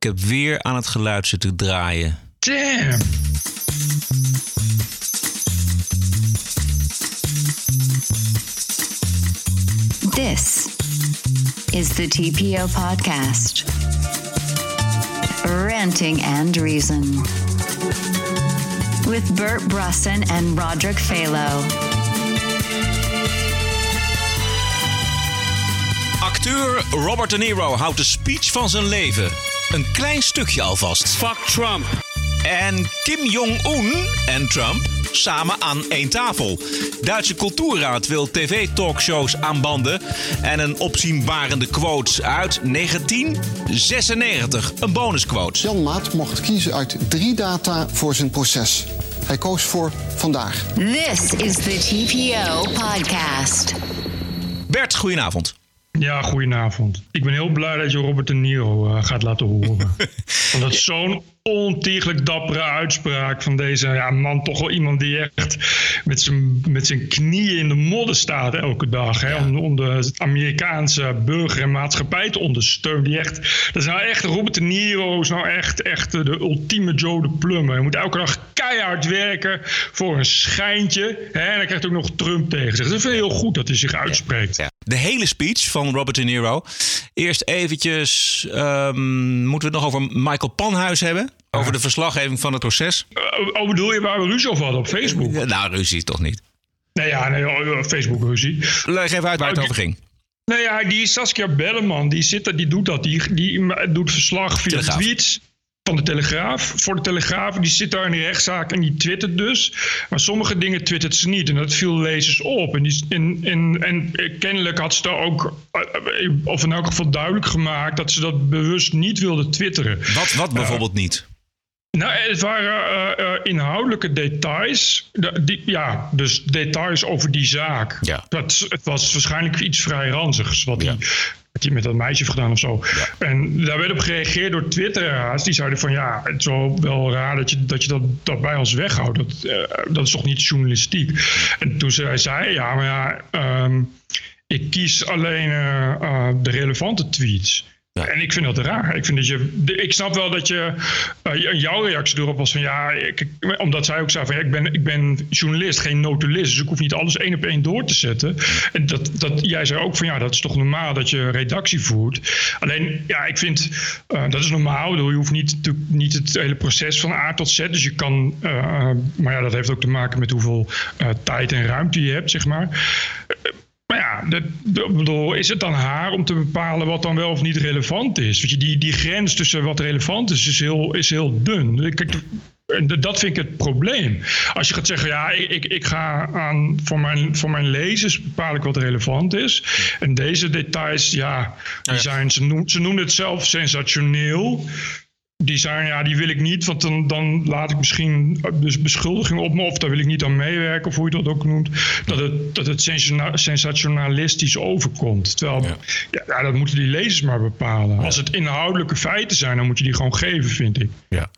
Ik heb weer aan het geluid zitten draaien. Damn. This is the TPO podcast. Ranting and Reason. With Bert Brusson and Roderick Phalo. Acteur Robert De Niro houdt de speech van zijn leven. Een klein stukje alvast. Fuck Trump. En Kim Jong-un en Trump samen aan één tafel. Duitse Cultuurraad wil tv-talkshows aanbanden. En een opzienbarende quote uit 1996. Een bonusquote. Jan Maat mocht kiezen uit drie data voor zijn proces. Hij koos voor vandaag. This is the TPO podcast. Bert, goedenavond. Ja, goedenavond. Ik ben heel blij dat je Robert De Niro eh, gaat laten horen. Want dat is zo'n ontiegelijk dappere uitspraak van deze ja, man. Toch wel iemand die echt met zijn, met zijn knieën in de modder staat elke dag. Hè, om, om de Amerikaanse burger en maatschappij te ondersteunen. Die echt, dat is nou echt, Robert De Niro is nou echt, echt de ultieme Joe de Plummer. Je moet elke dag keihard werken voor een schijntje. Hè, en dan krijgt ook nog Trump tegen zich. Dat is heel goed dat hij zich uitspreekt. Ja. De hele speech van Robert De Niro. Eerst eventjes, ehm, moeten we het nog over Michael Panhuis hebben? Over de verslaggeving van het proces? Oh, bedoel je waar we ruzie over hadden op Facebook? Ja, nou, ruzie toch niet. Nee, ja, nee, oh, Facebook ruzie. Leg even uit waar het over ging. Nou ja, die Saskia Belleman, die zit er, die doet dat. Die, die doet verslag via Telegraaf. tweets van de Telegraaf. Voor de Telegraaf, die zit daar in die rechtszaak en die twittert dus. Maar sommige dingen twittert ze niet. En dat viel lezers op. En, die, en, en, en kennelijk had ze daar ook, eh, of in elk geval duidelijk gemaakt... dat ze dat bewust niet wilde twitteren. Wat, wat bijvoorbeeld niet? Nou, het waren eh, eh, inhoudelijke details. De- die, ja, dus details over die zaak. Ja. Dat, het was waarschijnlijk iets vrij ranzigs wat Ja. hij wat hij met dat meisje heeft gedaan of zo. En daar werd op gereageerd door Twitteraars. Die zeiden van ja, het is wel, wel raar dat je dat, je dat, dat bij ons weghoudt. Dat, eh, dat is toch niet journalistiek? En toen zei hij, ja, maar ja, ehm, ik kies alleen eh, eh, de relevante tweets. En ik vind dat raar. Ik, vind dat je, ik snap wel dat je. eh, jouw reactie erop was van ja. Ik, omdat zij ook zei van ja, ik, ben, ik ben journalist, geen notulist. Dus ik hoef niet alles één op één door te zetten. En dat, dat, jij zei ook van ja, dat is toch normaal dat je redactie voert. Alleen ja, ik vind eh, dat is normaal. Je hoeft niet, niet het hele proces van A tot Z. Dus je kan. eh, maar ja, dat heeft ook te maken met hoeveel tijd en ruimte je hebt, zeg maar. Maar ja, dat, bedoel, is het dan haar om te bepalen wat dan wel of niet relevant is? Weet je, die, die grens tussen wat relevant is, is heel, is heel dun. Kijk, en dat vind ik het probleem. Als je gaat zeggen, ja, ik, ik, ik ga aan, voor, mijn, voor mijn lezers bepaal ik wat relevant is. En deze details, ja, die zijn, ze, ze noemen het zelf sensationeel. Die zijn, ja, die wil ik niet, want dan, dan laat ik misschien dus beschuldigingen op me, of daar wil ik niet aan meewerken, of hoe je dat ook noemt, dat het, dat het sensationa- sensationalistisch overkomt. Terwijl, ja. Ja, dat moeten die lezers maar bepalen. Als het inhoudelijke feiten zijn, dan moet je die gewoon geven, vind ik. Ja.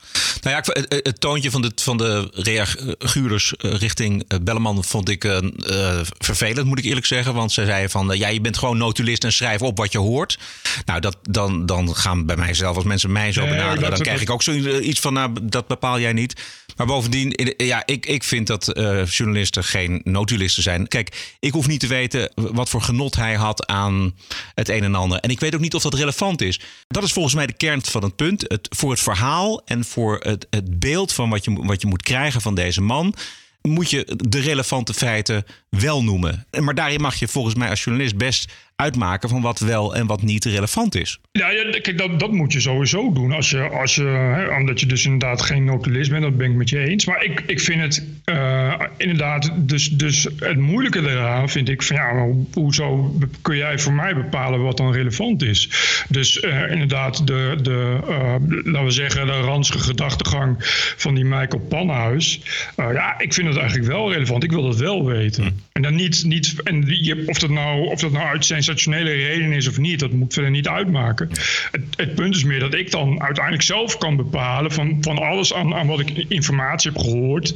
Nou ja, het, het toontje van de, van de reaguurders eh, richting eh, Belleman vond ik eh, eh, vervelend, moet ik eerlijk zeggen. Want ze zeiden van, eh, ja, je bent gewoon notulist en schrijf op wat je hoort. Nou, dat, dan, dan gaan bij mijzelf, als mensen mij zo benaderen, dan krijg ik ook zoiets van, nou, dat bepaal jij niet. Maar bovendien, ja, ik, ik vind dat eh, journalisten geen notulisten zijn. Kijk, ik hoef niet te weten wat voor genot hij had aan het een en ander. En ik weet ook niet of dat relevant is. Dat is volgens mij de kern van het punt. Het, voor het verhaal en voor het, het beeld van wat je, wat je moet krijgen van deze man. Moet je de relevante feiten wel noemen. Maar daarin mag je volgens mij als journalist best uitmaken van wat wel en wat niet relevant is. Ja, ja kijk, dat, dat moet je sowieso doen. Als je, als je, hè, omdat je dus inderdaad geen notulist bent, dat ben ik met je eens. Maar ik, ik vind het eh, inderdaad, dus, dus het moeilijke eraan vind ik van ja, maar ho- hoezo kun jij voor mij bepalen wat dan relevant is? Dus eh, inderdaad, de, de eh, laten we zeggen, de ranzige gedachtegang van die Michael Panhuis. Ja, ik vind het eigenlijk wel relevant. Ik wil dat wel weten. En dan niet, niet en je, of, dat nou, of dat nou uit sensationele reden is of niet, dat moet verder niet uitmaken. Het, het punt is meer dat ik dan uiteindelijk zelf kan bepalen van, van alles aan, aan wat ik informatie heb gehoord.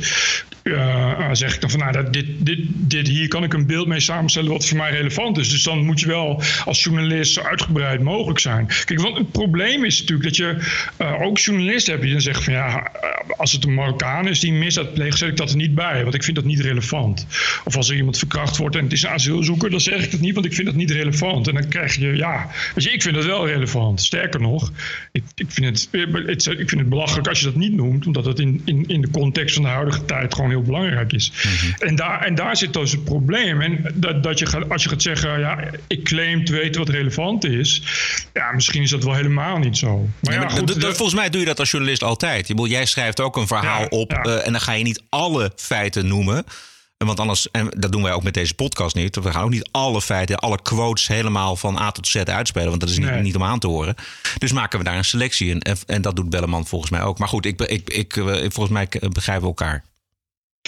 uh, zeg ik dan van, nou, dat, dit, dit, dit, hier kan ik een beeld mee samenstellen wat voor mij relevant is. Dus dan moet je wel als journalist zo uitgebreid mogelijk zijn. Kijk, want het probleem is natuurlijk dat je uh, ook journalisten hebt die dan zeggen van, ja, als het een Marokkaan is die misdaad pleegt, zet ik dat er niet bij, want ik vind dat niet relevant. Of als er iemand verkracht wordt en het is een asielzoeker, dan zeg ik het niet, want ik vind dat niet relevant. En dan krijg je, ja, weet je, ik vind dat wel relevant. Sterker nog, ik, ik, vind, het, het, ik vind het belachelijk als je dat niet noemt, omdat het in, in, in de context van de huidige tijd gewoon heel belangrijk is. Mhm. en, daar, en daar zit dus het probleem. En dat, dat je gaat, als je gaat zeggen, ja, ik claim te weten wat relevant is, ja, misschien is dat wel helemaal niet zo. Maar ja, goed, volgens mij doe je dat als journalist altijd. Je, jij schrijft ook een verhaal op eh, en dan ga je niet alle feiten noemen. Want anders, en dat doen wij ook met deze podcast niet. We gaan ook niet alle feiten, alle quotes helemaal van A tot Z uitspelen. Want dat is niet, niet om aan te horen. Dus maken we daar een selectie in. En, en dat doet Belleman volgens mij ook. Maar goed, ik, ik, ik, eh, volgens mij begrijpen we elkaar.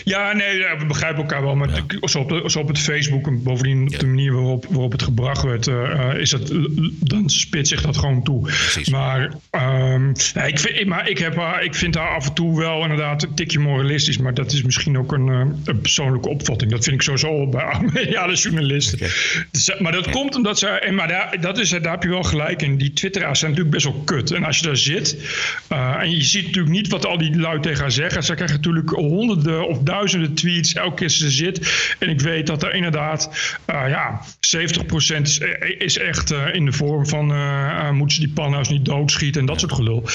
Ja, nee, we begrijpen elkaar wel. Maar zo, op de, zo, op het Facebook en bovendien op de manier waarop, waarop het gebracht werd, uh, is dat, dan spit zich dat gewoon toe. Precies. Maar, um, nee, ik, vind, maar ik, heb, ik vind haar af en toe wel inderdaad een tikje moralistisch. Maar dat is misschien ook een, een persoonlijke opvatting. Dat vind ik sowieso bij mediale journalisten. Dus, maar dat komt omdat ze. En, maar daar, dat is, daar heb je wel gelijk in. Die twitteraars zijn natuurlijk best wel kut. En als je daar zit en je ziet natuurlijk niet wat al die lui tegen haar zeggen. Ze krijgen natuurlijk honderden of duizenden tweets elke keer ze zit. En ik weet dat er inderdaad uh, ja, 70% is, is echt uh, in de vorm van uh, moeten ze die panhouse niet doodschieten en dat soort gelul.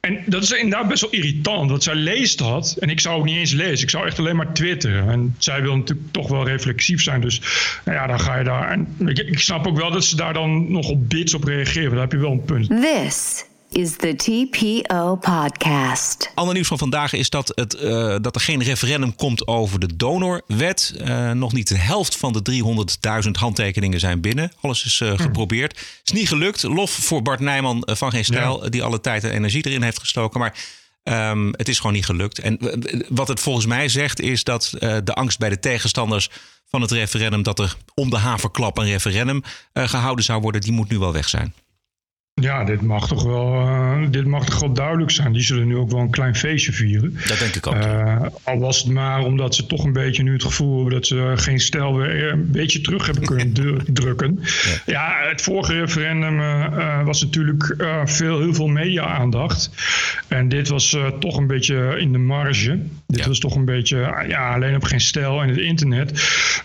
En dat is inderdaad best wel irritant, want zij leest dat. En ik zou ook niet eens lezen. Ik zou echt alleen maar twitteren. En zij wil natuurlijk toch wel reflexief zijn. Dus nou ja, dan ga je daar. En ik, snap ook wel dat ze daar dan nog op bits op reageren. Daar heb je wel een punt. Is the TPO podcast. Ander nieuws van vandaag is dat, het, uh, dat er geen referendum komt over de donorwet. Uh, nog niet de helft van de 300.000 handtekeningen zijn binnen. Alles is uh, geprobeerd. Het is niet gelukt. Lof voor Bart Nijman van Geen Stijl, ja. die alle tijd en energie erin heeft gestoken. Maar um, het is gewoon niet gelukt. En wat het volgens mij zegt is dat de angst bij de tegenstanders van het referendum... dat er om de haverklap een referendum gehouden zou worden... die moet nu wel weg zijn. Ja, dit mag toch wel, uh, dit mag toch wel duidelijk zijn. Die zullen nu ook wel een klein feestje vieren. Dat denk ik ook. Uh, al was het maar omdat ze toch een beetje nu het gevoel hebben dat ze geen stijl weer een beetje terug hebben kunnen drukken. Ja. ja. het vorige referendum uh, was natuurlijk veel, heel veel media-aandacht. En dit was toch een beetje in de marge. Dit ja. was toch een beetje, ja, alleen op geen stijl en het internet.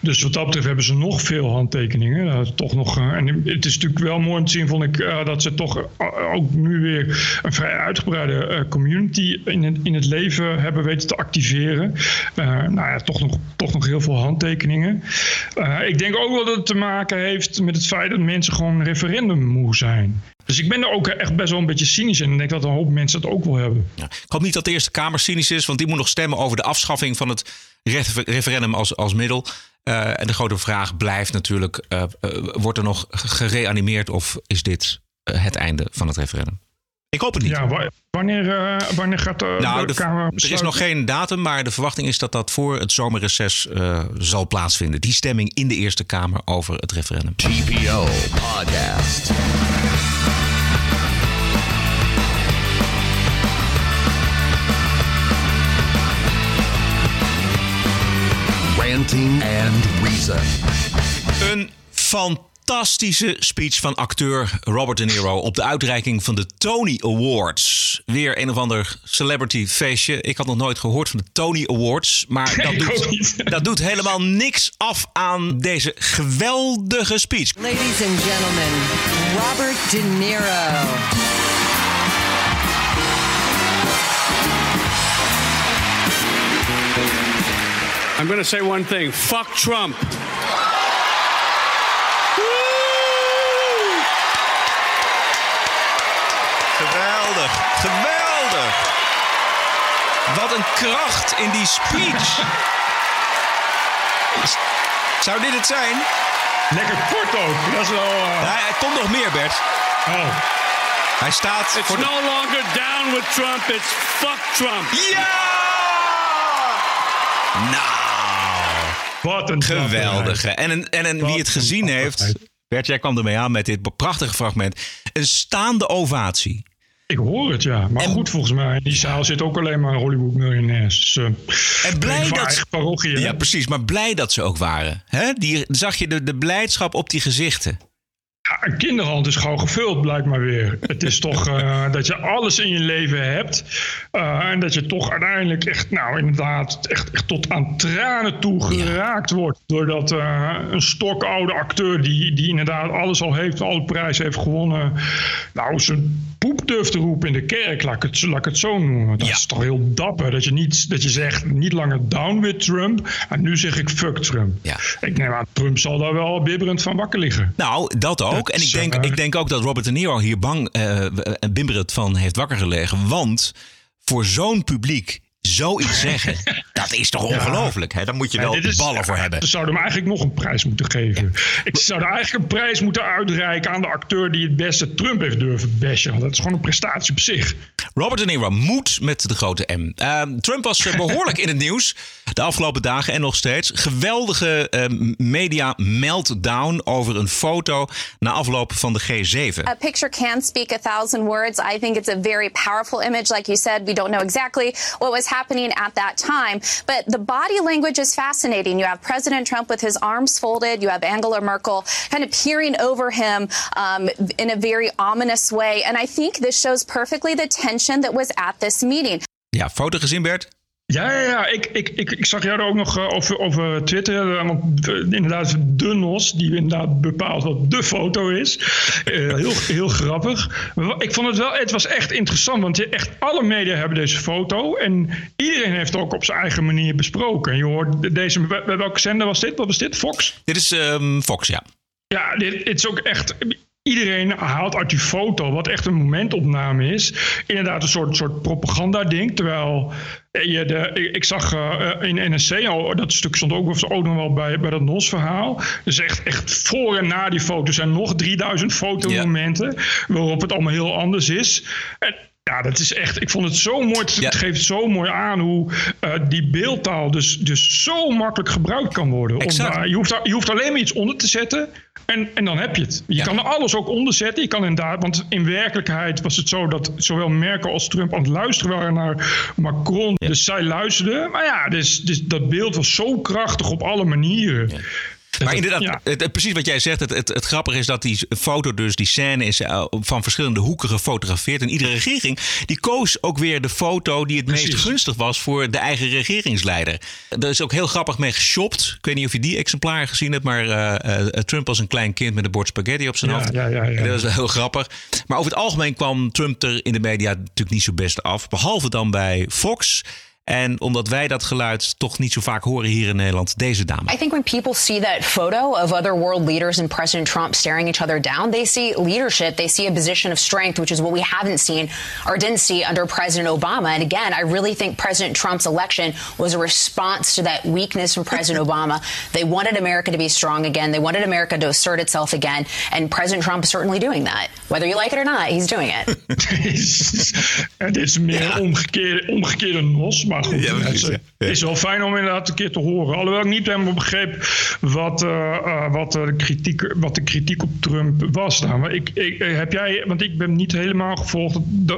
Dus wat dat betreft hebben ze nog veel handtekeningen. toch nog, en het is natuurlijk wel mooi om te zien, vond ik, dat ze toch ook nu weer een vrij uitgebreide uh, community in het, in het leven hebben weten te activeren. Uh, nou ja, toch nog, toch nog heel veel handtekeningen. Ik denk ook wel dat het te maken heeft met het feit dat mensen gewoon referendum moe zijn. Dus ik ben er ook echt best wel een beetje cynisch in. En denk dat een hoop mensen dat ook wel hebben. Ja. Ik hoop niet dat de Eerste Kamer cynisch is, want die moet nog stemmen over de afschaffing van het referendum als, als middel. En de grote vraag blijft natuurlijk: wordt er nog gereanimeerd of is dit eh, het einde van het referendum. Ik hoop het niet. Ja, wanneer, uh, wanneer gaat de, nou, de, Kamer Er is nog geen datum, maar de verwachting is dat dat voor het zomerreces uh, zal plaatsvinden. Die stemming in de Eerste Kamer over het referendum. GPO Podcast. Ranting and Reason. Een fantastisch fantastische speech van acteur Robert De Niro op de uitreiking van de Tony Awards. Weer een of ander celebrity feestje. Ik had nog nooit gehoord van de Tony Awards, maar dat, doet, dat doet helemaal niks af aan deze geweldige speech. Ladies and gentlemen, Robert De Niro. I'm going to say one thing. Fuck Trump. Geweldig, geweldig. Wat een kracht in die speech. Zou dit het zijn? Lekker kort ook. Dat is wel. Uh... Ja, er komt nog meer, Bert. Oh. Hij staat. It's no de... longer down with Trump, it's fuck Trump. Ja! Nou. Wat een geweldige. En, en, en, en wie het gezien heeft. Bert, jij kwam ermee aan met dit prachtige fragment. Een staande ovatie. Ik hoor het, ja. Maar En- goed, volgens mij, in die zaal zit ook alleen maar Hollywood miljonairs. Dus, uh, En blij dat eigen parochie, hè? Ja, precies. Maar blij dat ze ook waren. Hè? Die, zag je de, de blijdschap op die gezichten? Ja, een kinderhand is gauw gevuld, blijkbaar weer. Het is toch eh, dat je alles in je leven hebt. eh, en dat je toch uiteindelijk echt, nou inderdaad, echt, echt tot aan tranen toe geraakt wordt. Doordat eh, een stokoude acteur, die, die inderdaad alles al heeft, alle prijzen heeft gewonnen. Nou, zijn poep durft te roepen in de kerk, laat ik het, laat ik het zo noemen. Dat Ja. is toch heel dapper. Dat je, niet, dat je zegt, niet langer down with Trump. En nu zeg ik fuck Trump. Ja. Ik neem aan, Trump zal daar wel bibberend van wakker liggen. Nou, dat ook. Dat en ik denk, eh, ik denk ook dat Robert De Niro hier bang eh en bimberend van heeft wakker gelegen. Want voor zo'n publiek zoiets zeggen, dat is toch ongelooflijk. Hè? Daar moet je Ja, wel is- ballen voor ja, hebben. Ze zouden hem eigenlijk nog een prijs moeten geven. Ik zou eigenlijk een prijs moeten uitreiken aan de acteur die het beste Trump heeft durven bashen. Want dat is gewoon een prestatie op zich. Robert De Niro moet met de grote M. Ehm, Trump was eh, behoorlijk in het nieuws de afgelopen dagen en nog steeds. Geweldige eh, media meltdown over een foto na afloop van de G7. A picture can speak a thousand words. I think it's a very powerful image. Like you said, we don't know exactly what was happening at that time. But the body language is fascinating. You have President Trump with his arms folded. You have Angela Merkel kind of peering over him um, in a very ominous way. And I think this shows perfectly the tension that was at this meeting. Ja, foto gezien Bert? Ja, ja, ja. Ik, ik, ik, ik zag jou er ook nog eh, over, over Twitter. eh, Want eh, inderdaad, de NOS, die inderdaad bepaalt wat de foto is. Heel, heel grappig. Ik vond het wel, het was echt interessant. Want echt alle media hebben deze foto. En iedereen heeft het ook op zijn eigen manier besproken. Je hoort deze, welke zender was dit? Wat was dit? Fox? Dit is ehm, Fox, ja. Ja, dit, dit is ook echt. Iedereen haalt uit die foto, wat echt een momentopname is, inderdaad een soort, soort propaganda-ding. Terwijl eh, je de, ik, zag eh, in NSC, al, dat stuk stond ook, nog wel bij, bij dat NOS-verhaal. Dus echt, echt voor en na die foto zijn nog 3000 fotomomenten waarop het allemaal heel anders is. En, ja, dat is echt. Ik vond het zo mooi. Het Ja. geeft zo mooi aan hoe eh, die beeldtaal dus, dus zo makkelijk gebruikt kan worden. Om je, hoeft daar- je hoeft alleen maar iets onder te zetten. En, en dan heb je het. Je Ja. kan er alles ook onder zetten. Je kan inderdaad, want in werkelijkheid was het zo dat zowel Merkel als Trump aan het luisteren waren naar Macron. Dus zij luisterden. Maar ja, dus, dus dat beeld was zo krachtig op alle manieren. Maar inderdaad, Ja. het, het- precies wat jij zegt. Het, het, grappige is dat die foto, dus die scène, is eh, van verschillende hoeken gefotografeerd. En iedere regering die koos ook weer de foto die het meest gunstig was voor de eigen regeringsleider. Er is ook heel grappig mee geshopt. Ik weet niet of je die exemplaar gezien hebt, maar eh, eh, Trump was een klein kind met een bord spaghetti op zijn Ja, hoofd. ja, ja, ja. En Dat is heel grappig. Maar over het algemeen kwam Trump er in de media natuurlijk niet zo best af. Behalve dan bij Fox. En omdat wij dat geluid toch niet zo vaak horen hier in Nederland, deze dame. I think when people see that photo of other world leaders and President Trump staring each other down, they see leadership. They see a position of strength, which is what we haven't seen or didn't see under President Obama. And again, I really think President Trump's election was a response to that weakness from President Obama. They wanted America to be strong again. They wanted America to assert itself again. And President Trump is certainly doing that. Whether you like it or not, he's doing it. het is meer omgekeerde, omgekeerde nos. Maar goed, Ja, precies, het is, ja. het is wel fijn om inderdaad een keer te horen. Alhoewel ik niet helemaal begreep wat, eh, eh, wat, de, kritiek, wat de kritiek op Trump was. Nou, maar ik, ik, eh, heb jij, want ik ben niet helemaal gevolgd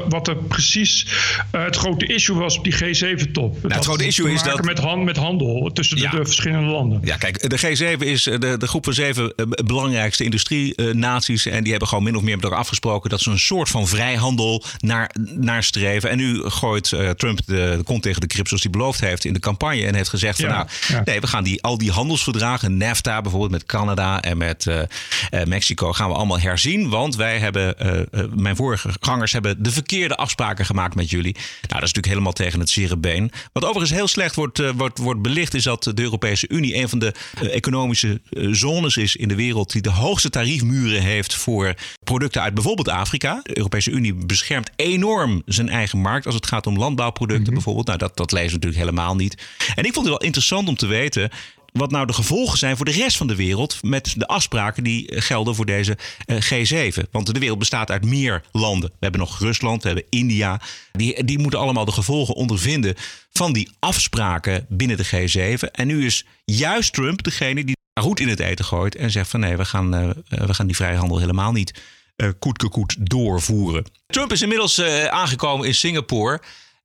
wat er precies eh, het grote issue was op die G7-top. Nou, het grote issue is dat- Met, hand, met handel tussen de, Ja. de verschillende landen. Ja, kijk, de G7 is eh, de, de groep van zeven eh, belangrijkste industrie-naties. en die hebben gewoon min of meer met elkaar afgesproken dat ze een soort van vrijhandel naar, naar streven. En nu gooit eh, Trump de, de kont tegen de zoals hij beloofd heeft in de campagne. En heeft gezegd van Ja, nou, ja. nee, we gaan die, al die handelsverdragen, NAFTA bijvoorbeeld met Canada en met eh, eh, Mexico, gaan we allemaal herzien. Want wij hebben, eh, mijn vorige gangers hebben de verkeerde afspraken gemaakt met jullie. Nou, dat is natuurlijk helemaal tegen het zere been. Wat overigens heel slecht wordt, wordt, wordt belicht, is dat de Europese Unie een van de economische zones is in de wereld die de hoogste tariefmuren heeft voor producten uit bijvoorbeeld Afrika. De Europese Unie beschermt enorm zijn eigen markt als het gaat om landbouwproducten bijvoorbeeld. Nou, dat, dat lezen natuurlijk helemaal niet. En ik vond het wel interessant om te weten wat nou de gevolgen zijn voor de rest van de wereld met de afspraken die eh, gelden voor deze eh, G7. Want de wereld bestaat uit meer landen. We hebben nog Rusland, we hebben India. Die, die moeten allemaal de gevolgen ondervinden van die afspraken binnen de G7. En nu is juist Trump degene die roet in het eten gooit en zegt van nee, we gaan, eh, we gaan die vrijhandel helemaal niet uh, koet doorvoeren. Trump is inmiddels uh, aangekomen in Singapore.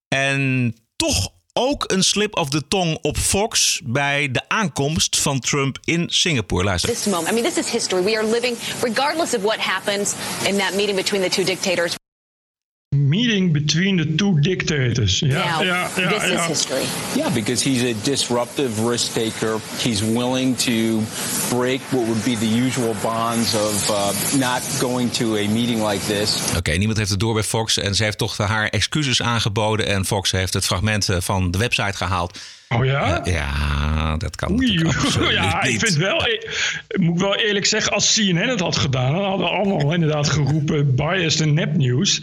En toch ook een slip of the tongue op Fox bij de aankomst van Trump in Singapore. Luister. This moment, I mean, this is history. We are living, regardless of what happens in that meeting between the two dictators. Meeting between the two dictators. Yeah, now, yeah, yeah, this yeah. is history. Yeah, because he's a disruptive risk taker. He's willing to break what would be the usual bonds of uh, not going to a meeting like this. Oké, okay, niemand heeft het door bij Fox en ze heeft toch haar excuses aangeboden en Fox heeft het fragment eh, van de website gehaald. Oh ja? Uh, ja, dat kan Oei, Ja, niet. ik vind wel, ik, moet wel eerlijk zeggen, als CNN het had gedaan, dan hadden we allemaal inderdaad geroepen biased en nepnieuws.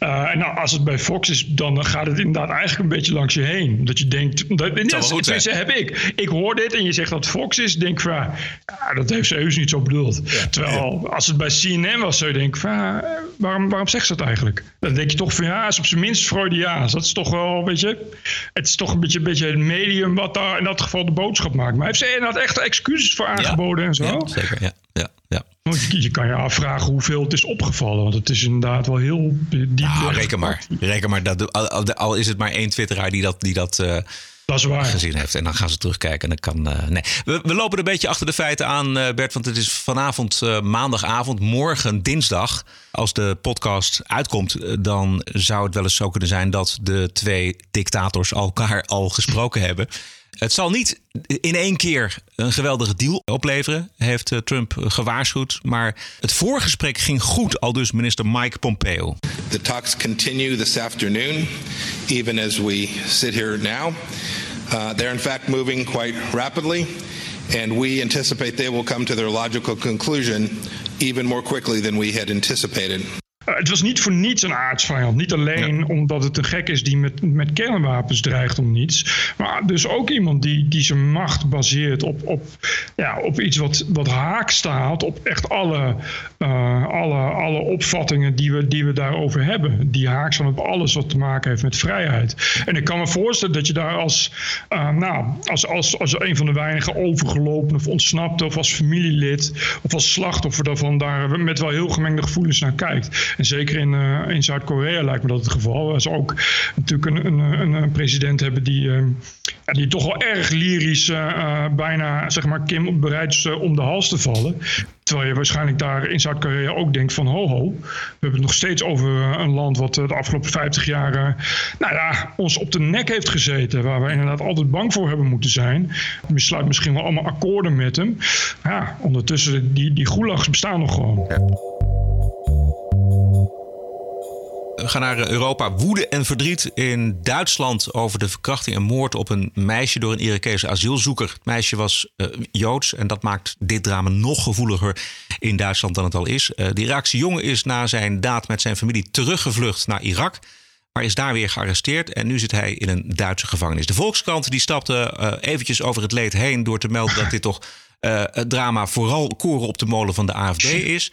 Uh, en nou, als het bij Fox is, dan gaat het inderdaad eigenlijk een beetje langs je heen. Dat je denkt, dat, dat heb ik. Ik hoor dit en je zegt dat Fox is, denk ik van, ja, dat heeft ze heus niet zo bedoeld. Terwijl, als het bij CNN was, zou je denken van, waarom, waarom zegt ze dat eigenlijk? Dan denk je toch van, ja, is op zijn minst Freudiaans. Dat is toch wel, weet je, het is toch een beetje, een beetje het medium wat daar in dat geval de boodschap maakt. Maar heeft ze inderdaad echt excuses voor aangeboden en zo? Ja, zeker, ja. ja, ja. Je, je kan je afvragen hoeveel het is opgevallen. Want het is inderdaad wel heel diep. Nou, reken maar. Reken maar dat, al, al, is het maar één twitteraar die dat, die dat uh, dat waar. gezien heeft. En dan gaan ze terugkijken. En dan kan, uh, nee. we, we, lopen een beetje achter de feiten aan, uh, Bert. Want het is vanavond uh, maandagavond, morgen dinsdag. Als de podcast uitkomt, dan zou het wel eens zo kunnen zijn dat de twee dictators elkaar al gesproken hebben. Het zal niet in één keer een geweldige deal opleveren, heeft Trump gewaarschuwd. Maar het voorgesprek ging goed, al dus minister Mike Pompeo. The talks continue this afternoon, even as we sit here now. Uh, they're in fact moving quite rapidly, and we anticipate they will come to their logical conclusion even more quickly than we had anticipated. Uh, het was niet voor niets een aardsvijand. Niet alleen ja. omdat het een gek is die met, met kernwapens dreigt om niets. Maar dus ook iemand die, die zijn macht baseert op, op, ja, op iets wat, wat haak staat op echt alle, uh, alle, alle opvattingen die we, die we daarover hebben. Die haak staan op alles wat te maken heeft met vrijheid. En ik kan me voorstellen dat je daar als, uh, nou, als, als, als een van de weinigen overgelopen of ontsnapt of als familielid of als slachtoffer daarvan daar met wel heel gemengde gevoelens naar kijkt. En zeker in, uh, in Zuid-Korea lijkt me dat het geval. Waar ze ook natuurlijk een, een, een president hebben die, uh, die toch wel erg lyrisch uh, bijna zeg maar Kim bereid is om de hals te vallen. Terwijl je waarschijnlijk daar in Zuid-Korea ook denkt van ho ho. We hebben het nog steeds over een land wat de afgelopen 50 jaar nou ja, ons op de nek heeft gezeten. Waar we inderdaad altijd bang voor hebben moeten zijn. We sluiten misschien wel allemaal akkoorden met hem. Ja, ondertussen die, die gulags bestaan nog gewoon. Ja. We gaan naar Europa. Woede en verdriet in Duitsland over de verkrachting en moord op een meisje door een Irakese asielzoeker. Het meisje was uh, Joods en dat maakt dit drama nog gevoeliger in Duitsland dan het al is. Uh, de Iraakse jongen is na zijn daad met zijn familie teruggevlucht naar Irak. Maar is daar weer gearresteerd en nu zit hij in een Duitse gevangenis. De Volkskrant die stapte uh, eventjes over het leed heen door te melden dat dit toch het drama vooral koren op de molen van de AFD is.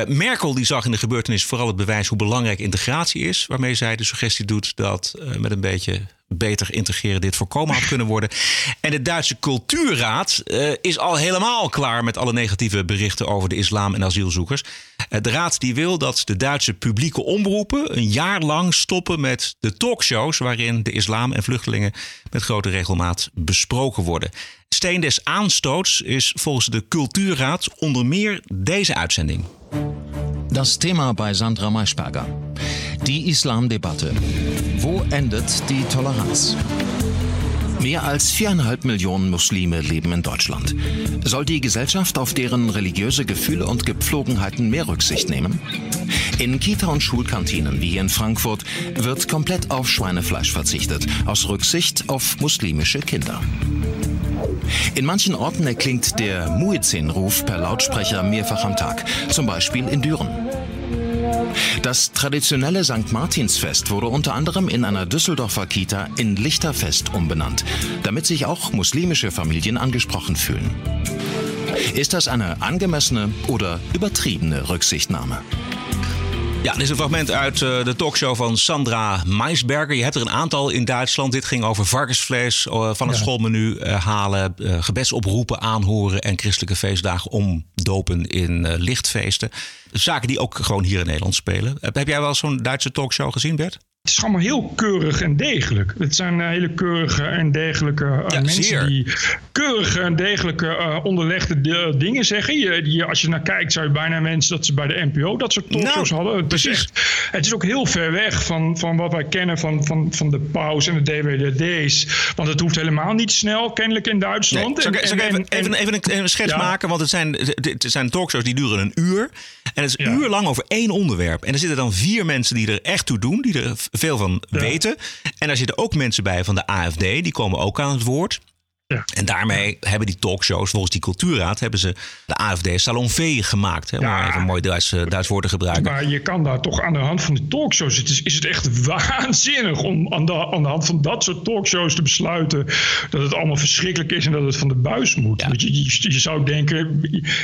Uh, Merkel die zag in de gebeurtenis vooral het bewijs hoe belangrijk integratie is. Waarmee zij de suggestie doet dat uh, met een beetje beter integreren dit voorkomen had kunnen worden. En de Duitse Cultuurraad uh, is al helemaal klaar met alle negatieve berichten over de islam en asielzoekers. de raad die wil dat de Duitse publieke omroepen een jaar lang stoppen met de talkshows waarin de islam en vluchtelingen met grote regelmaat besproken worden. Steen des aanstoots is volgens de Cultuurraad onder meer deze uitzending. Das Thema bei Sandra Maischberger. Die Islamdebatte. Wo endet die Toleranz? Mehr als viereinhalb Millionen Muslime leben in Deutschland. Soll die Gesellschaft auf deren religiöse Gefühle und Gepflogenheiten mehr Rücksicht nehmen? In Kita- und Schulkantinen wie hier in Frankfurt wird komplett auf Schweinefleisch verzichtet, aus Rücksicht auf muslimische Kinder. In manchen Orten erklingt der Muezzin-Ruf per Lautsprecher mehrfach am Tag, zum Beispiel in Düren. Das traditionelle St. Martinsfest wurde unter anderem in einer Düsseldorfer Kita in Lichterfest umbenannt, damit sich auch muslimische Familien angesprochen fühlen. Ist das eine angemessene oder übertriebene Rücksichtnahme? Ja, dit is een fragment uit uh, de talkshow van Sandra Maisberger. Je hebt er een aantal in Duitsland. Dit ging over varkensvlees uh, van het ja. schoolmenu uh, halen, gebedsoproepen aanhoren en christelijke feestdagen omdopen in lichtfeesten. Zaken die ook gewoon hier in Nederland spelen. Heb jij wel zo'n Duitse talkshow gezien, Bert? Het is allemaal heel keurig en degelijk. Het zijn uh, hele keurige en degelijke uh, ja, mensen zeer. die keurige en degelijke uh, onderlegde dingen zeggen. Je, die, als je naar kijkt, zou je bijna mensen dat ze bij de NPO dat soort talkshows nou, hadden. Het is, echt, het is ook heel ver weg van, van wat wij kennen van, van, van de paus en de DWDD's. Want het hoeft helemaal niet snel, kennelijk in Duitsland. Nee, en, en, even, even, even, een, schets ja. maken? Want het zijn, het zijn talkshows die duren een uur. En het is ja. uur lang over één onderwerp. En er zitten dan vier mensen die er echt toe doen, die er veel van ja. weten. En daar zitten ook mensen bij van de AFD, die komen ook aan het woord. Ja. En daarmee hebben die talkshows, volgens die cultuurraad, hebben ze de AFD salonvee gemaakt. Hè, om ja, even een mooi Duits, Duits woord te gebruiken. Maar je kan daar toch aan de hand van de talkshows, het is, is het echt waanzinnig om aan de, aan de hand van dat soort talkshows te besluiten dat het allemaal verschrikkelijk is en dat het van de buis moet. Ja. Je, je, je, zou denken,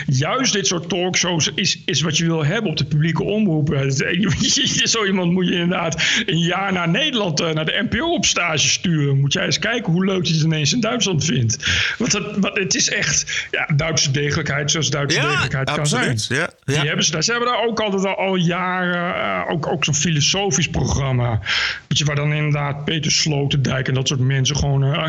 juist dit soort talkshows is, is wat je wil hebben op de publieke omroepen. Zo iemand moet je inderdaad een jaar naar Nederland, naar de NPO op stage sturen. Moet jij eens kijken hoe leuk hij het ineens in Duitsland vindt vindt. Want het, is echt ja, Duitse degelijkheid zoals Duitse ja, degelijkheid absoluut. kan zijn. Ja, ja. Die hebben ze, daar. ze hebben daar ook altijd al, al jaren uh, ook, ook zo'n filosofisch programma. Weet je, waar dan inderdaad Peter Sloterdijk en dat soort mensen gewoon uh,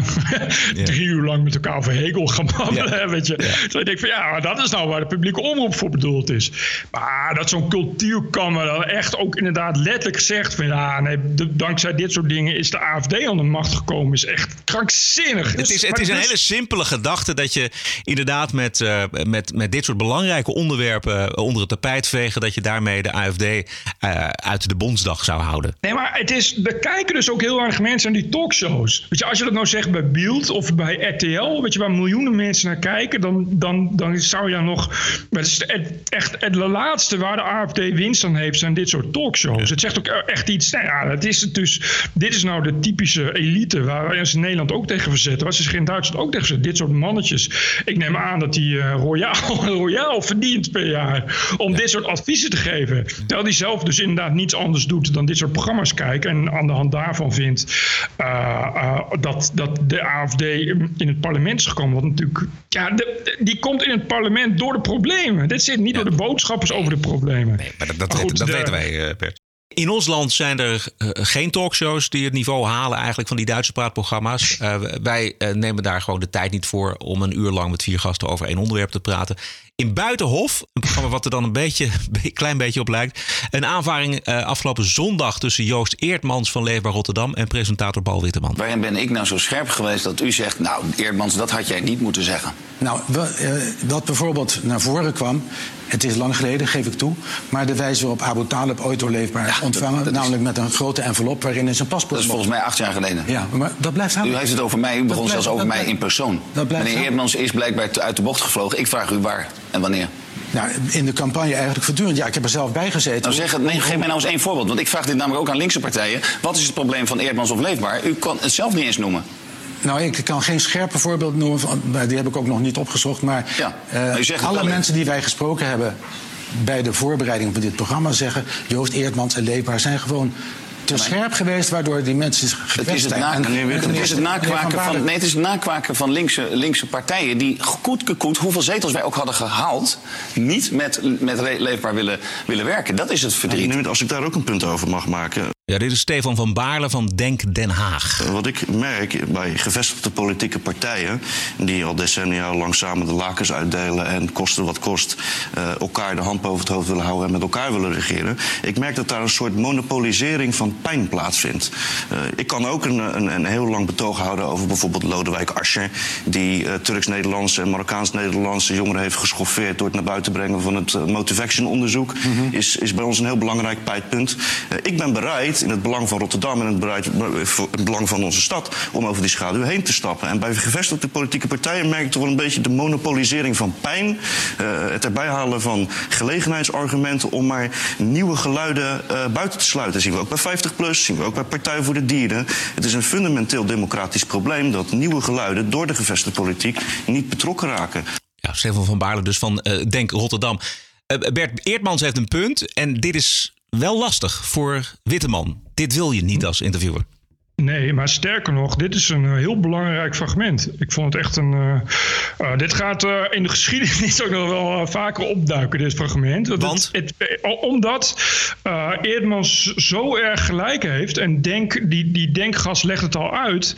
ja. drie uur lang met elkaar over Hegel gaan babbelen. Weet je. Dus ik denk van ja, maar dat is nou waar de publieke omroep voor bedoeld is. Maar dat zo'n cultuurkamer dan echt ook inderdaad letterlijk zegt van ja, nee, de, dankzij dit soort dingen is de AFD aan de macht gekomen. Is echt krankzinnig. Het is, het is een hele simpele gedachte dat je inderdaad met, uh, met, met dit soort belangrijke onderwerpen onder het tapijt vegen, dat je daarmee de AFD uh, uit de Bondsdag zou houden. Nee, maar het is, er kijken dus ook heel erg mensen aan die talkshows. Weet je, als je dat nou zegt bij Beeld of bij RTL, weet je, waar miljoenen mensen naar kijken, dan, dan, dan zou je nog. Het is echt het laatste waar de AFD winst aan heeft, zijn dit soort talkshows. Het zegt ook echt iets. Nou ja, het is dus, dit is nou de typische elite waar wij ons in Nederland ook tegen verzetten. Waar ze zich in Duitsland ook tegen ze. Dit soort mannetjes. Ik neem aan dat hij uh, royaal, royaal verdient per jaar om dit soort adviezen te geven. Terwijl hij zelf dus inderdaad niets anders doet dan dit soort programma's kijken. En aan de hand daarvan vindt uh, uh, dat, dat de AFD in het parlement is gekomen. Wat natuurlijk, ja, de, die komt in het parlement door de problemen. Dit zit niet ja. door de boodschappers over de problemen. Nee, maar dat, dat, maar goed, dat de, weten wij, Bert. In ons land zijn er uh, geen talkshows die het niveau halen eigenlijk van die Duitse praatprogramma's. Uh, wij uh, nemen daar gewoon de tijd niet voor om een uur lang met vier gasten over één onderwerp te praten. In Buitenhof, een programma wat er dan een beetje, een klein beetje op lijkt. Een aanvaring afgelopen zondag tussen Joost Eertmans van Leefbaar Rotterdam en presentator Paul Witteman. Waarin ben ik nou zo scherp geweest dat u zegt, nou Eertmans, dat had jij niet moeten zeggen? Nou, wat bijvoorbeeld naar voren kwam, het is lang geleden, geef ik toe. Maar de wijze waarop Abu Talib ooit doorleefbaar ja, ontvangen... Dat, dat namelijk is... met een grote envelop waarin is zijn paspoort... Dat is volgens mij acht jaar geleden. Ja, maar dat blijft U heeft het over mij, u begon zelfs over mij blijft, in persoon. Meneer Eerdmans is blijkbaar uit de bocht gevlogen. Ik vraag u waar en wanneer. Nou, in de campagne eigenlijk voortdurend. Ja, ik heb er zelf bij gezeten. Nou, zeg nee, geef mij nou eens één voorbeeld. Want ik vraag dit namelijk ook aan linkse partijen. Wat is het probleem van Eerdmans of Leefbaar? U kan het zelf niet eens noemen. Nou, ik kan geen scherpe voorbeeld noemen. Van, die heb ik ook nog niet opgezocht. Maar ja, uh, alle mensen die wij gesproken hebben bij de voorbereiding van dit programma zeggen... Joost Eertmans en Leefbaar zijn gewoon te scherp geweest, waardoor die mensen zich het is het, na, het, is het nakwaken van, nee, het is het nakwaken van linkse, linkse partijen die goed gekoet, hoeveel zetels wij ook hadden gehaald, niet met, met leefbaar willen, willen werken. Dat is het verdriet. Ja, als ik daar ook een punt over mag maken. Ja, dit is Stefan van Baarle van Denk Den Haag. Wat ik merk bij gevestigde politieke partijen... die al decennia lang samen de lakens uitdelen... en kosten wat kost uh, elkaar de hand boven het hoofd willen houden... en met elkaar willen regeren. Ik merk dat daar een soort monopolisering van pijn plaatsvindt. Uh, ik kan ook een, een, een, heel lang betoog houden over bijvoorbeeld Lodewijk Asscher... die uh, Turks-Nederlandse en Marokkaans-Nederlandse jongeren heeft geschoffeerd... door het naar buiten brengen van het Motivation-onderzoek. Mm -hmm. is, is bij ons een heel belangrijk pijtpunt. ik ben bereid in het belang van Rotterdam en het belang van onze stad om over die schaduw heen te stappen. En bij gevestigde politieke partijen merk ik wel een beetje de monopolisering van pijn, uh, het erbij halen van gelegenheidsargumenten om maar nieuwe geluiden uh, buiten te sluiten. Dat zien we ook bij 50PLUS, zien we ook bij Partij voor de Dieren. Het is een fundamenteel democratisch probleem dat nieuwe geluiden door de gevestigde politiek niet betrokken raken. Ja, Stefan van Baarle dus van uh, Denk Rotterdam. Bert Eertmans heeft een punt en dit is wel lastig voor Witteman. Dit wil je niet als interviewer. Nee, maar sterker nog, dit is een eh, heel belangrijk fragment. Ik vond het echt een. Uh, uh, dit gaat uh, in de geschiedenis ook nog wel vaker opduiken, dit fragment. Want? Het, het, omdat Eerdmans zo erg gelijk heeft. En denk, die, die denkgas legt het al uit.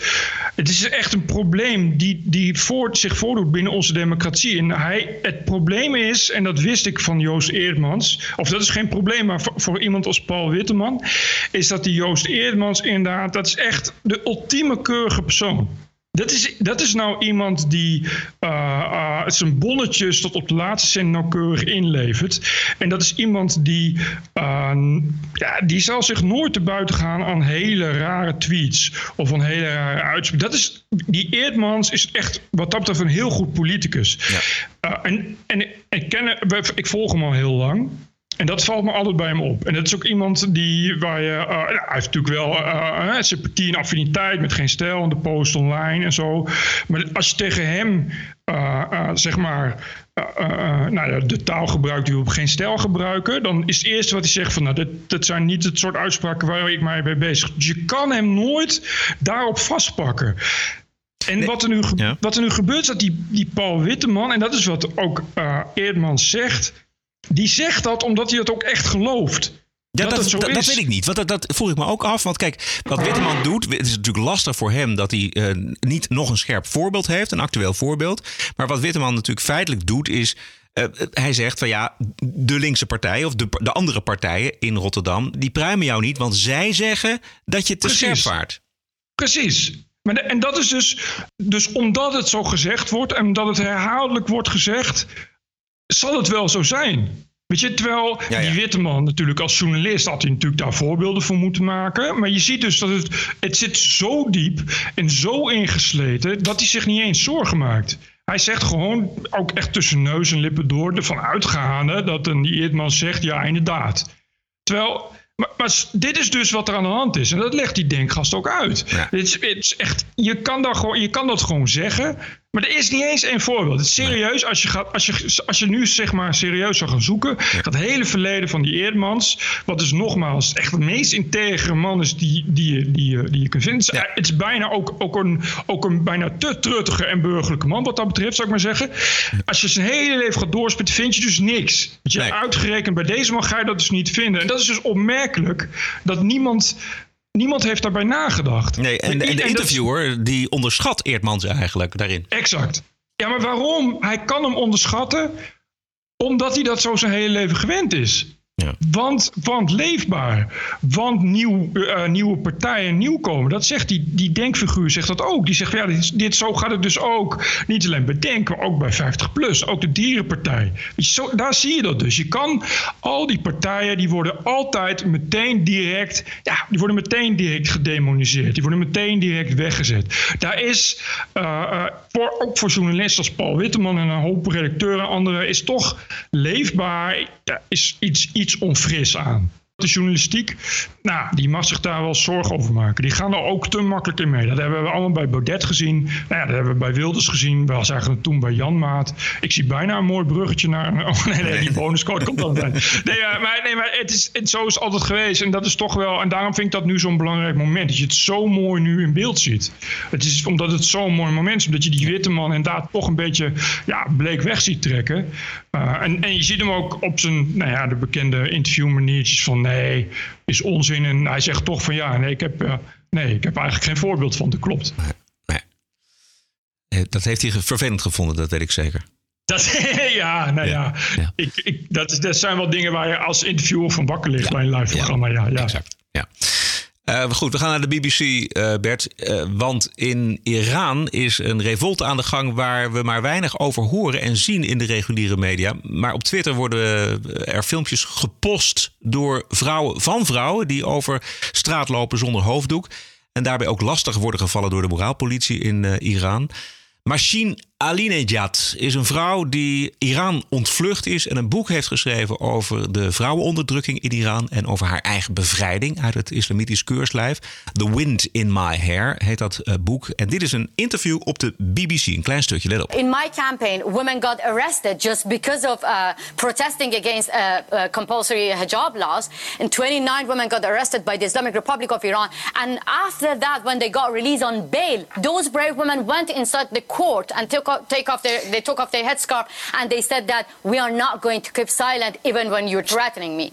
Het is echt een probleem die, die voort, zich voordoet binnen onze democratie. En hij, het probleem is, en dat wist ik van Joost Eerdmans. Of dat is geen probleem, maar voor, voor iemand als Paul Witteman. Is dat die Joost Eerdmans inderdaad. Dat is echt de ultieme keurige persoon. Dat is, dat is nou iemand die uh, uh, zijn bonnetjes tot op de laatste cent nauwkeurig inlevert. En dat is iemand die, uh, ja, die zal zich nooit te buiten gaan aan hele rare tweets of aan hele rare uitspraken. Dat is, die Eerdmans is echt wat dat betreft een heel goed politicus. Ja. en en ik, ken, ik volg hem al heel lang. En dat valt me altijd bij hem op. En dat is ook iemand die, waar je, uh, hij heeft natuurlijk wel uh, sympathie en affiniteit met geen stijl en de post online en zo. Maar als je tegen hem, uh, zeg maar, nou ja, de taal gebruikt die we op geen stijl gebruiken, dan is het eerste wat hij zegt van, nou, dit, dat zijn niet het soort uitspraken waar ik mij mee bezig. Dus je kan hem nooit daarop vastpakken. En nee. wat, er nu ja. wat er nu gebeurt, is dat die, die Paul Witteman, en dat is wat ook Eerdmans zegt die zegt dat omdat hij het ook echt gelooft. Ja, dat, dat, dat, dat, weet ik niet. Want dat, dat voel ik me ook af. Want kijk, wat Witteman doet, het is natuurlijk lastig voor hem dat hij uh, niet nog een scherp voorbeeld heeft, een actueel voorbeeld. Maar wat Witteman natuurlijk feitelijk doet, is. Uh, hij zegt van ja, de linkse partijen of de, de andere partijen in Rotterdam, die pruimen jou niet, want zij zeggen dat je te Precies. scherp vaart. Precies. Maar de, en dat is dus, dus omdat het zo gezegd wordt en omdat het herhaaldelijk wordt gezegd, zal het wel zo zijn. Weet je, terwijl ja, ja. die Witteman natuurlijk als journalist had hij natuurlijk daar voorbeelden voor moeten maken. Maar je ziet dus dat het, het zit zo diep en zo ingesleten dat hij zich niet eens zorgen maakt. Hij zegt gewoon, ook echt tussen neus en lippen door, ervan uitgaande dat een die Eerdman zegt, ja inderdaad. Terwijl, maar, maar, dit is dus wat er aan de hand is. En dat legt die denkgast ook uit. Ja. Het, is, het is echt, je, kan dat gewoon, je kan dat gewoon zeggen. Maar er is niet eens één voorbeeld. Het is serieus, als je, gaat, als je, als je nu zeg maar serieus zou gaan zoeken. Dat hele verleden van die Eerdmans. Wat dus nogmaals echt de meest integere man is die, die, die, die je kunt vinden. Het is bijna ook, ook, een, ook een bijna te truttige en burgerlijke man wat dat betreft, zou ik maar zeggen. Als je zijn hele leven gaat doorspitten, vind je dus niks. Je uitgerekend bij deze man ga je dat dus niet vinden. En dat is dus opmerkelijk dat niemand Niemand heeft daarbij nagedacht. Nee, en, en de interviewer die onderschat Eerdmans eigenlijk daarin. Exact. Ja, maar waarom? Hij kan hem onderschatten omdat hij dat zo zijn hele leven gewend is. Want, want leefbaar, want nieuw, uh, nieuwe partijen, nieuwkomen. Dat zegt die, die denkfiguur zegt dat ook. Die zegt, ja, dit, zo gaat het dus ook. Niet alleen bij ook bij 50PLUS. Ook de Dierenpartij. Daar zie je dat dus. Je kan al die partijen, die worden altijd meteen direct... Ja, die worden meteen direct gedemoniseerd. Die worden meteen direct weggezet. Daar is, uh, voor, ook voor journalisten als Paul Witteman... en een hoop redacteuren en anderen... is toch leefbaar, ja, is iets iets onfris aan. De journalistiek, nou, die mag zich daar wel zorgen over maken. Die gaan er ook te makkelijk in mee. Dat hebben we allemaal bij Baudet gezien. Nou ja, dat hebben we bij Wilders gezien. We zagen toen bij Jan Maat. Ik zie bijna een mooi bruggetje naar... Oh nee, nee die bonuscode komt dan. Nee, maar, nee, maar het is, het, zo is het altijd geweest. En dat is toch wel... En daarom vind ik dat nu zo'n belangrijk moment. Dat je het zo mooi nu in beeld ziet. Het is omdat het zo'n mooi moment is. Omdat je die witte man inderdaad toch een beetje ja, bleek weg ziet trekken. Uh, en, en je ziet hem ook op zijn, nou ja, de bekende interviewmaniertjes van nee, is onzin. En hij zegt toch van ja, nee, ik heb, uh, nee, ik heb eigenlijk geen voorbeeld van. Dat klopt. Nee. nee. Dat heeft hij vervelend gevonden, dat weet ik zeker. Dat, ja, nou ja. ja. ja. Ik, ik, dat, zijn wel dingen waar je als interviewer van wakker ligt ja. bij een live programma. Ja, ja. Exact. Ja. Uh, goed, we gaan naar de BBC, uh, Bert. Uh, want in Iran is een revolt aan de gang waar we maar weinig over horen en zien in de reguliere media. Maar op Twitter worden er filmpjes gepost door vrouwen van vrouwen die over straat lopen zonder hoofddoek. En daarbij ook lastig worden gevallen door de moraalpolitie in Iran. Machine Alinejad is een vrouw die Iran ontvlucht is en een boek heeft geschreven over de vrouwenonderdrukking in Iran en over haar eigen bevrijding uit het islamitisch keurslijf. The Wind in My Hair heet dat uh, boek. En dit is een interview op de BBC. Een klein stukje, let op. In my campaign, women got arrested just because of uh, protesting against uh, compulsory hijab laws. And 29 women got arrested by the Islamic Republic of Iran. And after that, when they got released on bail, those brave women went inside the court and took off, take off their, they took off their headscarf and they said that we are not going to keep silent even when you're threatening me.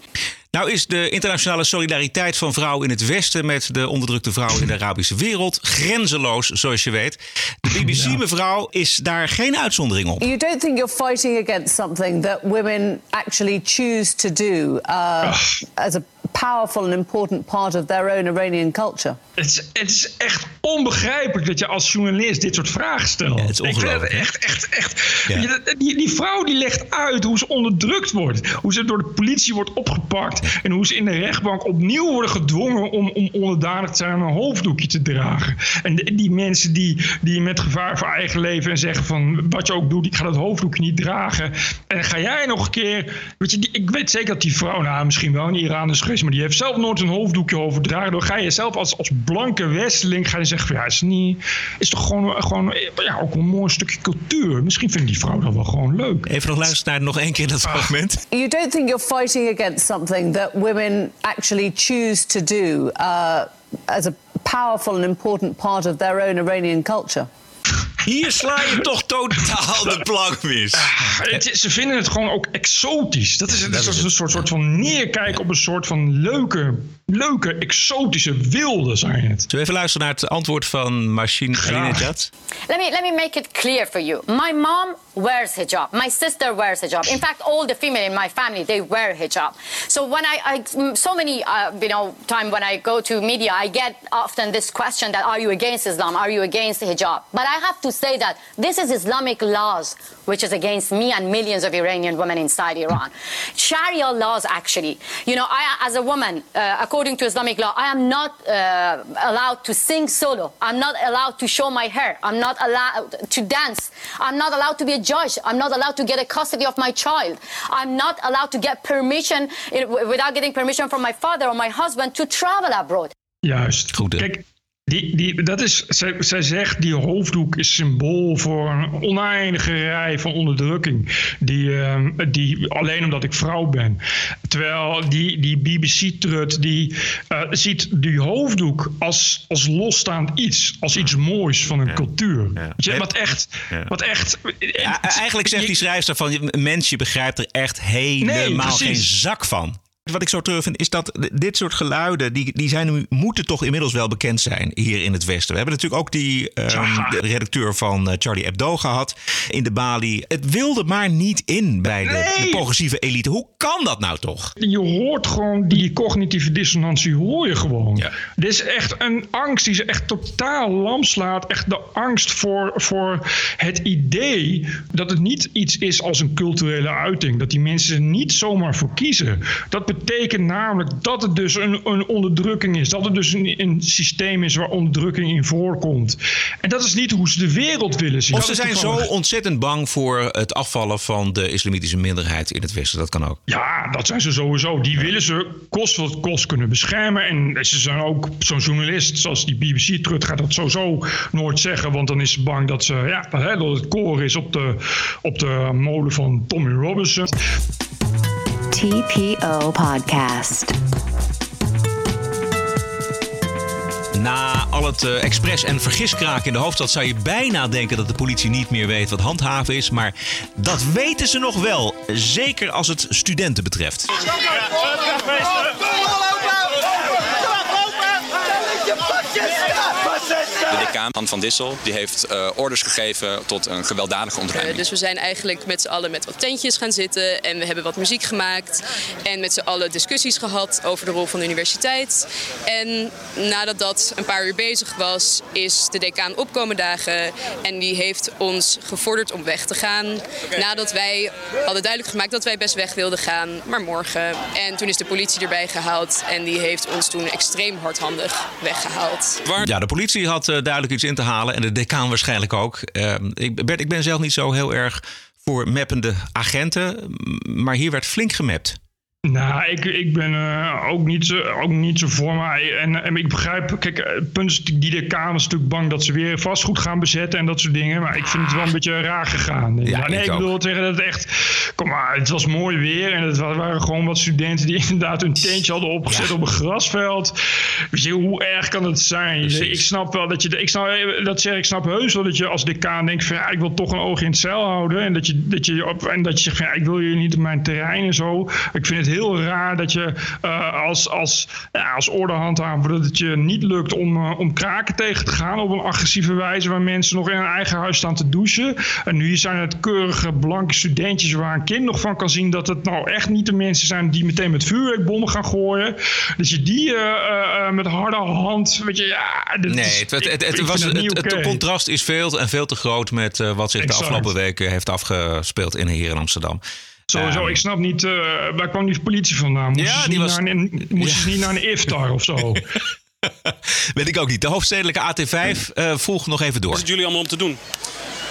Nou is de internationale solidariteit van vrouwen in het Westen met de onderdrukte vrouwen in de Arabische wereld grenzeloos, zoals je weet. De BBC, mevrouw, is daar geen uitzondering op. You don't think you're fighting against something that women actually choose to do uh, as a powerful and important part of their own Iranian culture? Het is, het is echt onbegrijpelijk dat je als journalist dit soort vragen stelt. het is Ik vind het echt, echt, echt. Die, die vrouw die legt uit hoe ze onderdrukt wordt. Hoe ze door de politie wordt opgepakt. En hoe ze in de rechtbank opnieuw worden gedwongen om, om onderdanig te zijn en een hoofddoekje te dragen. En de- die mensen die, die met gevaar voor eigen leven en zeggen van wat je ook doet, ik ga dat hoofddoekje niet dragen. En dan ga jij nog een keer. Weet je, die- ik weet zeker dat die vrouw, nou misschien wel in Iran is geweest, maar die heeft zelf nooit een hoofddoekje overdragen. Dan ga je zelf als, als blanke westeling ga je zeggen van ja, is niet. Is toch gewoon, gewoon ja, ook een mooi stukje cultuur. Misschien vindt die vrouw dat wel gewoon leuk. Even nog luisteren naar nog één keer dat fragment. You don't think you're fighting against something that women actually choose to do uh, as a powerful and important part of their own Iranian culture? Hier sla je toch totaal de plank mis. Het is- ze vinden het gewoon ook exotisch. Dat is, het is een soort, soort van neerkijken op een soort van leuke, leuke exotische wilde zijn het. Zullen we even luisteren naar het antwoord van Machine Alinejad? Let me let me make it clear for you. My mom wears hijab. My sister wears hijab. In fact, all the female in my family they wear hijab. So when I, I so many uh, you know time when I go to media, I get often this question that are you against Islam? Are you against hijab? But I have to say that this is Islamic laws which is against me and millions of Iranian women inside Iran. Sharia laws actually. You know, I as a woman, uh, according to Islamic law, I am not uh, allowed to sing solo. I'm not allowed to show my hair. I'm not allowed to dance. I'm not allowed to be a judge. I'm not allowed to get a custody of my child. I'm not allowed to get permission without getting permission from my father or my husband to travel abroad. Juist. Goed, hè? Kijk, die, die, dat is, zij, zij zegt die hoofddoek is symbool voor een oneindige rij van onderdrukking. Die, ehm, die, alleen omdat ik vrouw ben. Terwijl die, die BBC-trut die eh, ziet die hoofddoek als, als losstaand iets. Als iets moois van een cultuur. Je, wat echt... Wat echt Ja, eigenlijk zegt die schrijfster van mens, je begrijpt er echt helemaal geen zak van. Wat ik zo terug vind, is dat dit soort geluiden, die, die zijn, nu- moeten toch inmiddels wel bekend zijn hier in het Westen. We hebben natuurlijk ook die ehm, de redacteur van eh, Charlie Hebdo gehad in de Bali. Het wilde maar niet in bij de, progressieve elite. Hoe kan dat nou toch? Je hoort gewoon die cognitieve dissonantie, hoor je gewoon. Dit is echt een angst die ze echt totaal lam slaat. Echt de angst voor, voor het idee dat het niet iets is als een culturele uiting. Dat die mensen er niet zomaar voor kiezen. Dat betekent namelijk dat het dus een, een onderdrukking is. Dat het dus een, een systeem is waar onderdrukking in voorkomt. En dat is niet hoe ze de wereld willen zien. Of ze zijn zo ontzettend bang voor het afvallen van de islamitische minderheid in het Westen. Dat kan ook. Ja, dat zijn ze sowieso. Die willen ze kost wat kost kunnen beschermen. En ze zijn ook zo'n journalist zoals die BBC-trut gaat dat sowieso nooit zeggen. Want dan is ze bang dat, ze, ja, dat het koor is op de, op de molen van Tommy Robinson. TPO Podcast. Na al het eh, expres- en vergiskraak in de hoofdstad zou je bijna denken dat de politie niet meer weet wat handhaven is. Maar dat weten ze nog wel. Zeker als het studenten betreft. Han van Dissel, die heeft eh, orders gegeven tot een gewelddadige ontruiming. Eh, dus we zijn eigenlijk met z'n allen met wat tentjes gaan zitten en we hebben wat muziek gemaakt en met z'n allen discussies gehad over de rol van de universiteit. En nadat dat een paar uur bezig was, is de decaan opkomen dagen en die heeft ons gevorderd om weg te gaan. Nadat wij hadden duidelijk gemaakt dat wij best weg wilden gaan, maar morgen. En toen is de politie erbij gehaald en die heeft ons toen extreem hardhandig weggehaald. Ja, de politie had eh, er iets in te halen. En de decaan waarschijnlijk ook. Ehm, ik, ben, ik ben zelf niet zo heel erg voor mappende agenten. Maar hier werd flink gemapt. Nou, ik, ik ben uh, ook, niet zo, ook niet zo voor mij. En, en ik begrijp, kijk, het eh, punt is die de Kamer is natuurlijk bang dat ze weer vastgoed gaan bezetten en dat soort dingen. Maar ik vind het wel een beetje raar gegaan. Ja, maar nee, ik, ik bedoel zeggen dat het echt, kom maar, het was mooi weer en het waren gewoon wat studenten die inderdaad hun tentje hadden opgezet op een grasveld. Je, hoe erg kan het zijn? Ik snap wel dat je, ik snap, dat zeg ik snap heus wel dat je als decaan denkt van ja, ik wil toch een oog in het cel houden. En dat je, dat je, op, en dat je zegt van ja, ik wil je niet op mijn terrein en zo. Ik vind het heel raar dat je uh, als, als, ja, als ordehandhaver dat het je niet lukt om, uh, om kraken tegen te gaan op een agressieve wijze waar mensen nog in hun eigen huis staan te douchen. En nu zijn het keurige blanke studentjes waar een kind nog van kan zien dat het nou echt niet de mensen zijn die meteen met vuurwerkbommen gaan gooien. Dat je die uh, met harde hand, weet je, ja. Nee, het, het, het, het was, het, het, contrast is veel en veel te groot met wat zich exact. de afgelopen weken heeft afgespeeld in hier in Amsterdam. Sowieso, ik snap niet, uh, waar kwam die politie vandaan? Moest ja, ze die niet, was, naar een, moest ja. niet naar een iftar of zo? Weet ik ook niet. De hoofdstedelijke AT5 uh, volgt nog even door. Wat is het jullie allemaal om te doen?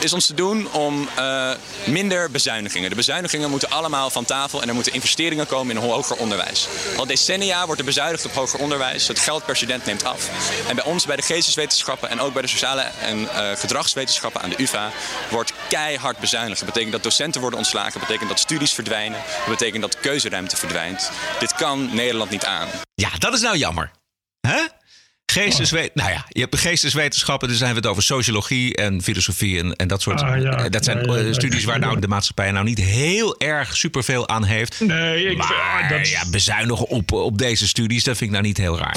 Is ons te doen om uh, minder bezuinigingen. De bezuinigingen moeten allemaal van tafel en er moeten investeringen komen in hoger onderwijs. Al decennia wordt er bezuinigd op hoger onderwijs. Het geld per student neemt af. En bij ons, bij de geesteswetenschappen en ook bij de sociale en uh, gedragswetenschappen aan de UvA, wordt keihard bezuinigd. Dat betekent dat docenten worden ontslagen. Dat betekent dat studies verdwijnen. Dat betekent dat keuzeruimte verdwijnt. Dit kan Nederland niet aan. Ja, dat is nou jammer. Hè? Geesteswet nou ja, je hebt geesteswetenschappen, dan zijn we het over sociologie en filosofie en, en dat soort. Ah, ja. Dat zijn Ja, ja, ja. studies waar nou de maatschappij nou niet heel erg superveel aan heeft. Nee, ik maar dat... ja, bezuinigen op, op deze studies, dat vind ik nou niet heel raar.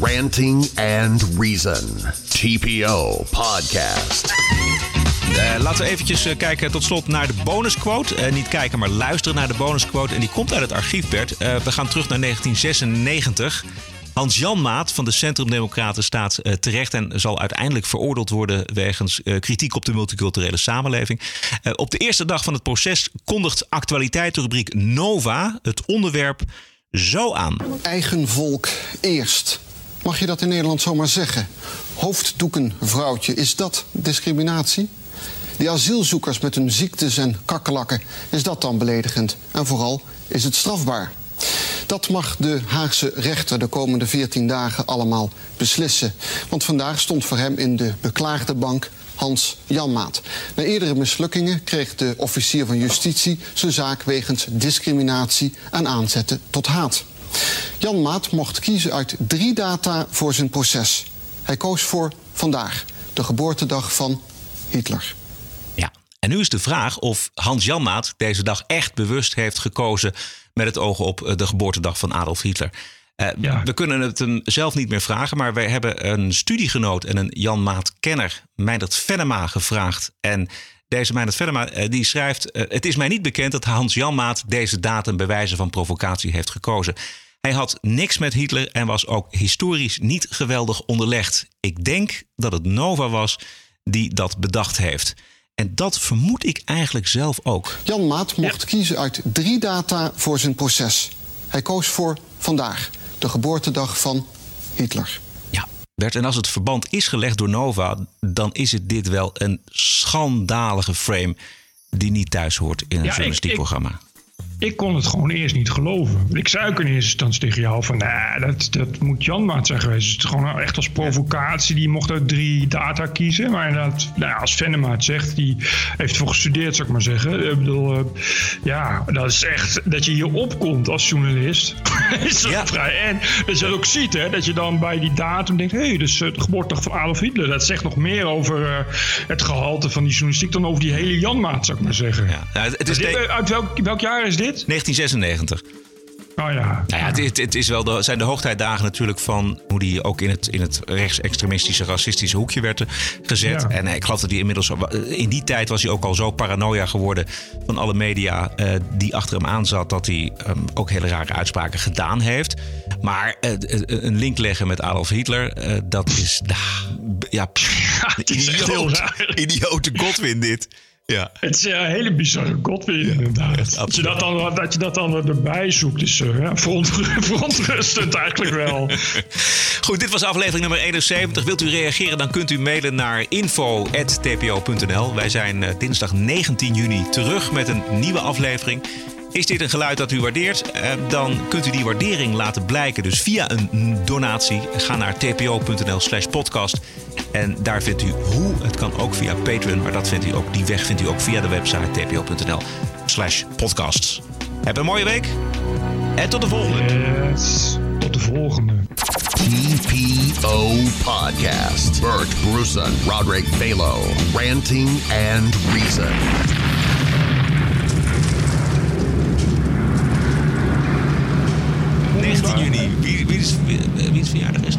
Ranting and Reason. TPO Podcast. Uh, laten we eventjes uh, kijken tot slot naar de bonusquote. Uh, niet kijken, maar luisteren naar de bonusquote. En die komt uit het archief, Bert. we gaan terug naar 1996. Hans Jan Maat van de Centrum Democraten staat uh, terecht en zal uiteindelijk veroordeeld worden wegens uh, kritiek op de multiculturele samenleving. Uh, op de eerste dag van het proces kondigt actualiteitenrubriek Nova het onderwerp zo aan. Eigen volk eerst. Mag je dat in Nederland zomaar zeggen? Hoofddoekenvrouwtje, is dat discriminatie? Die asielzoekers met hun ziektes en kakkelakken, is dat dan beledigend? En vooral, is het strafbaar? Dat mag de Haagse rechter de komende 14 dagen allemaal beslissen. Want vandaag stond voor hem in de beklaagde bank Hans Janmaat. Na eerdere mislukkingen kreeg de officier van justitie zijn zaak wegens discriminatie en aanzetten tot haat. Jan Maat mocht kiezen uit drie data voor zijn proces. Hij koos voor vandaag, de geboortedag van Hitler. Ja, en nu is de vraag of Hans Janmaat deze dag echt bewust heeft gekozen met het oog op de geboortedag van Adolf Hitler. Uh, ja. We kunnen het hem zelf niet meer vragen, maar wij hebben een studiegenoot en een Jan Maat kenner, Meindert Venema, gevraagd. En deze Meindert Venema uh, die schrijft: uh, Het is mij niet bekend dat Hans Jan Maat deze datum bij wijze van provocatie heeft gekozen. Hij had niks met Hitler en was ook historisch niet geweldig onderlegd. Ik denk dat het Nova was die dat bedacht heeft. En dat vermoed ik eigenlijk zelf ook. Jan Maat mocht ja. kiezen uit drie data voor zijn proces. Hij koos voor vandaag, de geboortedag van Hitler. Ja, Bert, en als het verband is gelegd door Nova, dan is het dit wel een schandalige frame die niet thuis hoort in een Ja, journalistiek ik- ik- programma. Ik kon het gewoon eerst niet geloven. Ik zei ook in eerste instantie tegen jou van... Nee, dat, dat moet Janmaat zijn geweest. Het is gewoon echt als provocatie. Die mocht uit drie data kiezen. Maar inderdaad, nou ja, als Venema het zegt... die heeft voor gestudeerd, zou ik maar zeggen. Ik bedoel, eh, ja, dat is echt... dat je hier opkomt als journalist. is dat vrij. En dat je dat ook ziet, hè. Dat je dan bij die datum denkt... hé, hey, dus eh, de geboortedag van Adolf Hitler. Dat zegt nog meer over eh, het gehalte van die journalistiek... dan over die hele Janmaat, zou ik maar zeggen. Nou, het is Dit, uit welk, welk jaar is dit? 1996. Oh ja. Nou ja, het, het, is wel de, zijn de hoogtijdagen natuurlijk van hoe die ook in het, in het rechtsextremistische, racistische hoekje werd eh, gezet. Ja. En eh, ik geloof dat hij inmiddels, in die tijd was hij ook al zo paranoia geworden van alle media eh, die achter hem aan zat, dat hij ehm, ook hele rare uitspraken gedaan heeft. Maar eh, eh, een link leggen met Adolf Hitler, eh, dat is, nou, ja, pff, het is idioot, idiote Godwin dit. Ja. Het is een hele bizarre Godwin, inderdaad. Dat je dat, dan, dat je dat dan erbij zoekt, is uh, ja, verontrustend, verontrustend eigenlijk wel. Goed, dit was aflevering nummer 71. Wilt u reageren, dan kunt u mailen naar info.tpo.nl. Wij zijn uh, dinsdag 19 juni terug met een nieuwe aflevering. Is dit een geluid dat u waardeert? Eh, dan kunt u die waardering laten blijken. Dus via een donatie. Ga naar tpo.nl slash podcast. En daar vindt u hoe. Het kan ook via Patreon. Maar dat vindt u ook, die weg vindt u ook via de website tpo.nl slash podcasts. Heb een mooie week. En tot de volgende. Yes. Tot de volgende. TPO Podcast. Bert Bruson, Roderick Balo. Ranting and Reason. 19 juni. Wie, wie, is, wie, wie is verjaardag is?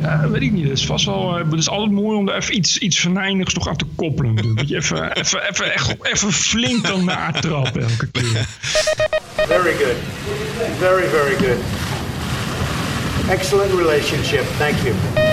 Ja, weet ik niet. Het is vast wel. Het is altijd mooi om er even iets, iets venijnigs toch aan te koppelen. Dat je even, even, even, echt, even flink dan natrappen elke keer. Very good. Very, very good. Excellent relationship. Thank you.